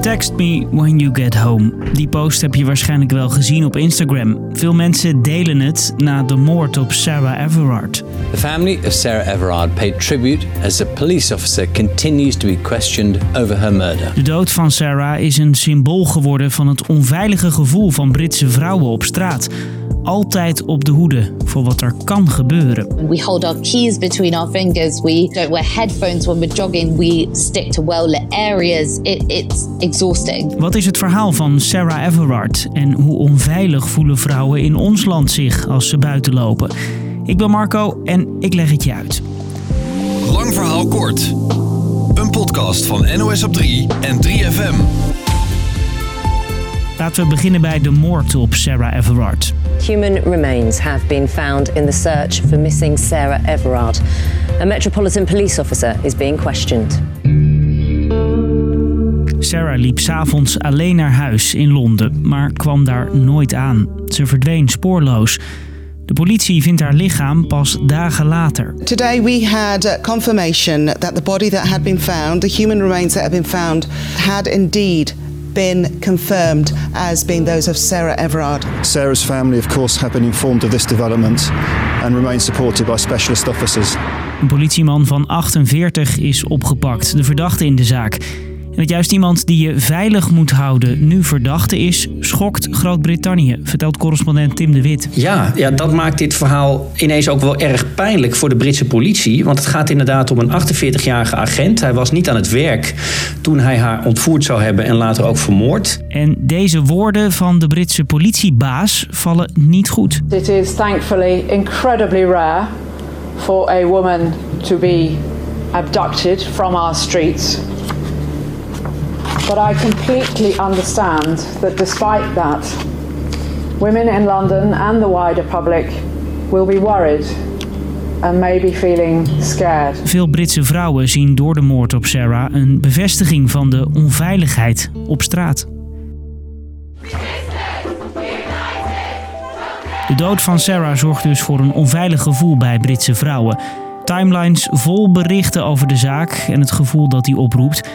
Text me when you get home. Die post heb je waarschijnlijk wel gezien op Instagram. Veel mensen delen het na de moord op Sarah Everard. The family of Sarah Everard paid tribute as a police officer continues to be questioned over her murder. De dood van Sarah is een symbool geworden van het onveilige gevoel van Britse vrouwen op straat. Altijd op de hoede voor wat er kan gebeuren. We hold our keys between our fingers. We don't wear headphones when we're jogging. We stick to well-lit areas. It, it's exhausting. Wat is het verhaal van Sarah Everard en hoe onveilig voelen vrouwen in ons land zich als ze buiten lopen? Ik ben Marco en ik leg het je uit. Lang verhaal kort. Een podcast van NOS op 3 en 3FM. Laten we beginnen bij de moord op Sarah Everard. Human remains have been found in the search for missing Sarah Everard. A Metropolitan Police officer is being questioned. Sarah liep s'avonds alleen naar huis in Londen, maar kwam daar nooit aan. Ze verdween spoorloos. De politie vindt haar lichaam pas dagen later. Today we had uh, confirmation that the body that had been found, the human remains that had been found, had indeed been confirmed as being those of Sarah Everard. Sarah's family, of course, have been informed of this development and remain supported by specialist officers. Een politieman van 48 is opgepakt, de verdachte in de zaak. Dat juist iemand die je veilig moet houden nu verdachte is, schokt Groot-Brittannië, vertelt correspondent Tim de Wit. Ja, ja, dat maakt dit verhaal ineens ook wel erg pijnlijk voor de Britse politie. Want het gaat inderdaad om een 48-jarige agent. Hij was niet aan het werk toen hij haar ontvoerd zou hebben en later ook vermoord. En deze woorden van de Britse politiebaas vallen niet goed. It is thankfully incredibly rare for a woman to be abducted from our streets. But I completely understand that despite that, women in London and the wider public will be worried and maybe feeling scared. Veel Britse vrouwen zien door de moord op Sarah een bevestiging van de onveiligheid op straat. De dood van Sarah zorgt dus voor een onveilig gevoel bij Britse vrouwen. Timelines vol berichten over de zaak en het gevoel dat die oproept.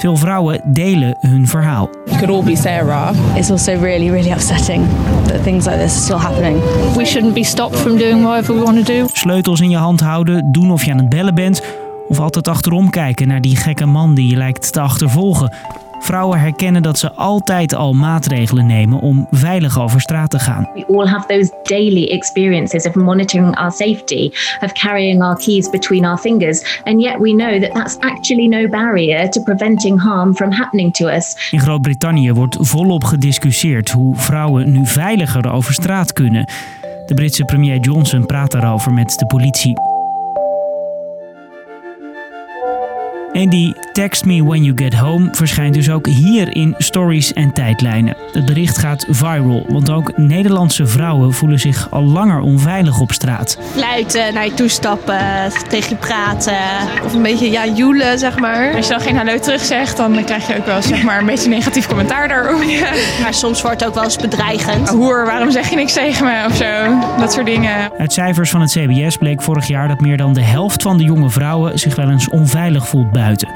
Veel vrouwen delen hun verhaal. It could all be Sarah. It's also really, really upsetting that things like this are still happening. We shouldn't be stopped from doing whatever we want to do. Sleutels in je hand houden, doen of je aan het bellen bent. Of altijd achterom kijken naar die gekke man die je lijkt te achtervolgen. Vrouwen herkennen dat ze altijd al maatregelen nemen om veilig over straat te gaan. We all have those daily experiences of monitoring our safety, of carrying our keys between our fingers, and yet we know that that's actually no barrier to preventing harm from happening to us. In Groot-Brittannië wordt volop gediscussieerd hoe vrouwen nu veiliger over straat kunnen. De Britse premier Johnson praat daarover met de politie. En die Text Me When You Get Home verschijnt dus ook hier in stories en tijdlijnen. Het bericht gaat viral, want ook Nederlandse vrouwen voelen zich al langer onveilig op straat. Fluiten, naar je toestappen, tegen je praten. Of een beetje ja, joelen, zeg maar. Als je dan geen hallo terug zegt, dan krijg je ook wel zeg maar, een beetje negatief commentaar daarover. Ja. Maar soms wordt het ook wel eens bedreigend. Hoer, waarom zeg je niks tegen me of zo? Dat soort dingen. Uit cijfers van het CBS bleek vorig jaar dat meer dan de helft van de jonge vrouwen zich wel eens onveilig voelt buiten.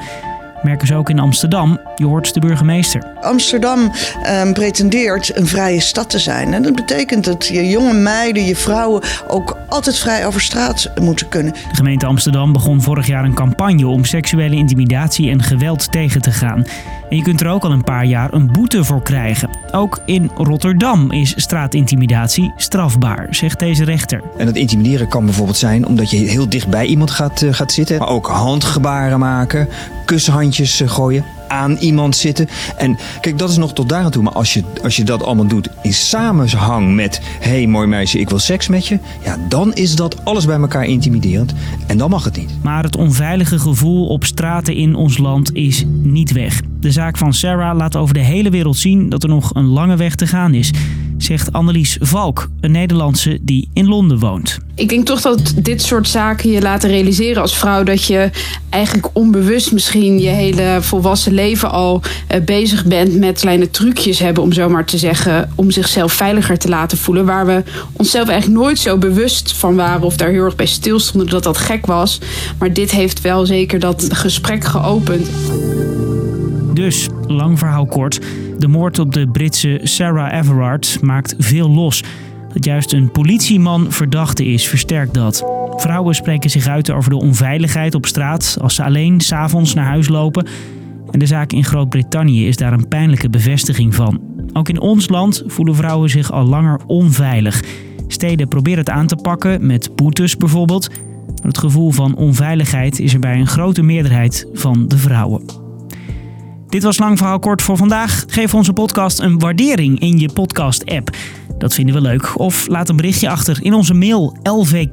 Merken ze ook in Amsterdam. Je hoort de burgemeester. Amsterdam ehm, pretendeert een vrije stad te zijn. En dat betekent dat je jonge meiden, je vrouwen ook altijd vrij over straat moeten kunnen. De gemeente Amsterdam begon vorig jaar een campagne om seksuele intimidatie en geweld tegen te gaan. En je kunt er ook al een paar jaar een boete voor krijgen. Ook in Rotterdam is straatintimidatie strafbaar, zegt deze rechter. En dat intimideren kan bijvoorbeeld zijn omdat je heel dicht bij iemand gaat, uh, gaat zitten. Maar ook handgebaren maken, kushandjes uh, gooien aan iemand zitten. En kijk, dat is nog tot daar aan toe. Maar als je, als je dat allemaal doet in samenhang met... hey, mooi meisje, ik wil seks met je... ja, dan is dat alles bij elkaar intimiderend. En dan mag het niet. Maar het onveilige gevoel op straten in ons land is niet weg. De zaak van Sarah laat over de hele wereld zien dat er nog een lange weg te gaan is zegt Annelies Valk, een Nederlandse die in Londen woont. Ik denk toch dat dit soort zaken je laten realiseren als vrouw dat je eigenlijk onbewust misschien je hele volwassen leven al bezig bent met kleine trucjes hebben, om zo maar te zeggen, om zichzelf veiliger te laten voelen. Waar we onszelf eigenlijk nooit zo bewust van waren of daar heel erg bij stilstonden dat dat gek was. Maar dit heeft wel zeker dat gesprek geopend. Dus, lang verhaal kort, de moord op de Britse Sarah Everard maakt veel los. Dat juist een politieman verdachte is, versterkt dat. Vrouwen spreken zich uit over de onveiligheid op straat als ze alleen s'avonds naar huis lopen. En de zaak in Groot-Brittannië is daar een pijnlijke bevestiging van. Ook in ons land voelen vrouwen zich al langer onveilig. Steden proberen het aan te pakken, met boetes bijvoorbeeld. Maar het gevoel van onveiligheid is er bij een grote meerderheid van de vrouwen. Dit was Lang Verhaal Kort voor vandaag. Geef onze podcast een waardering in je podcast-app. Dat vinden we leuk. Of laat een berichtje achter in onze mail lvk.nos.nl.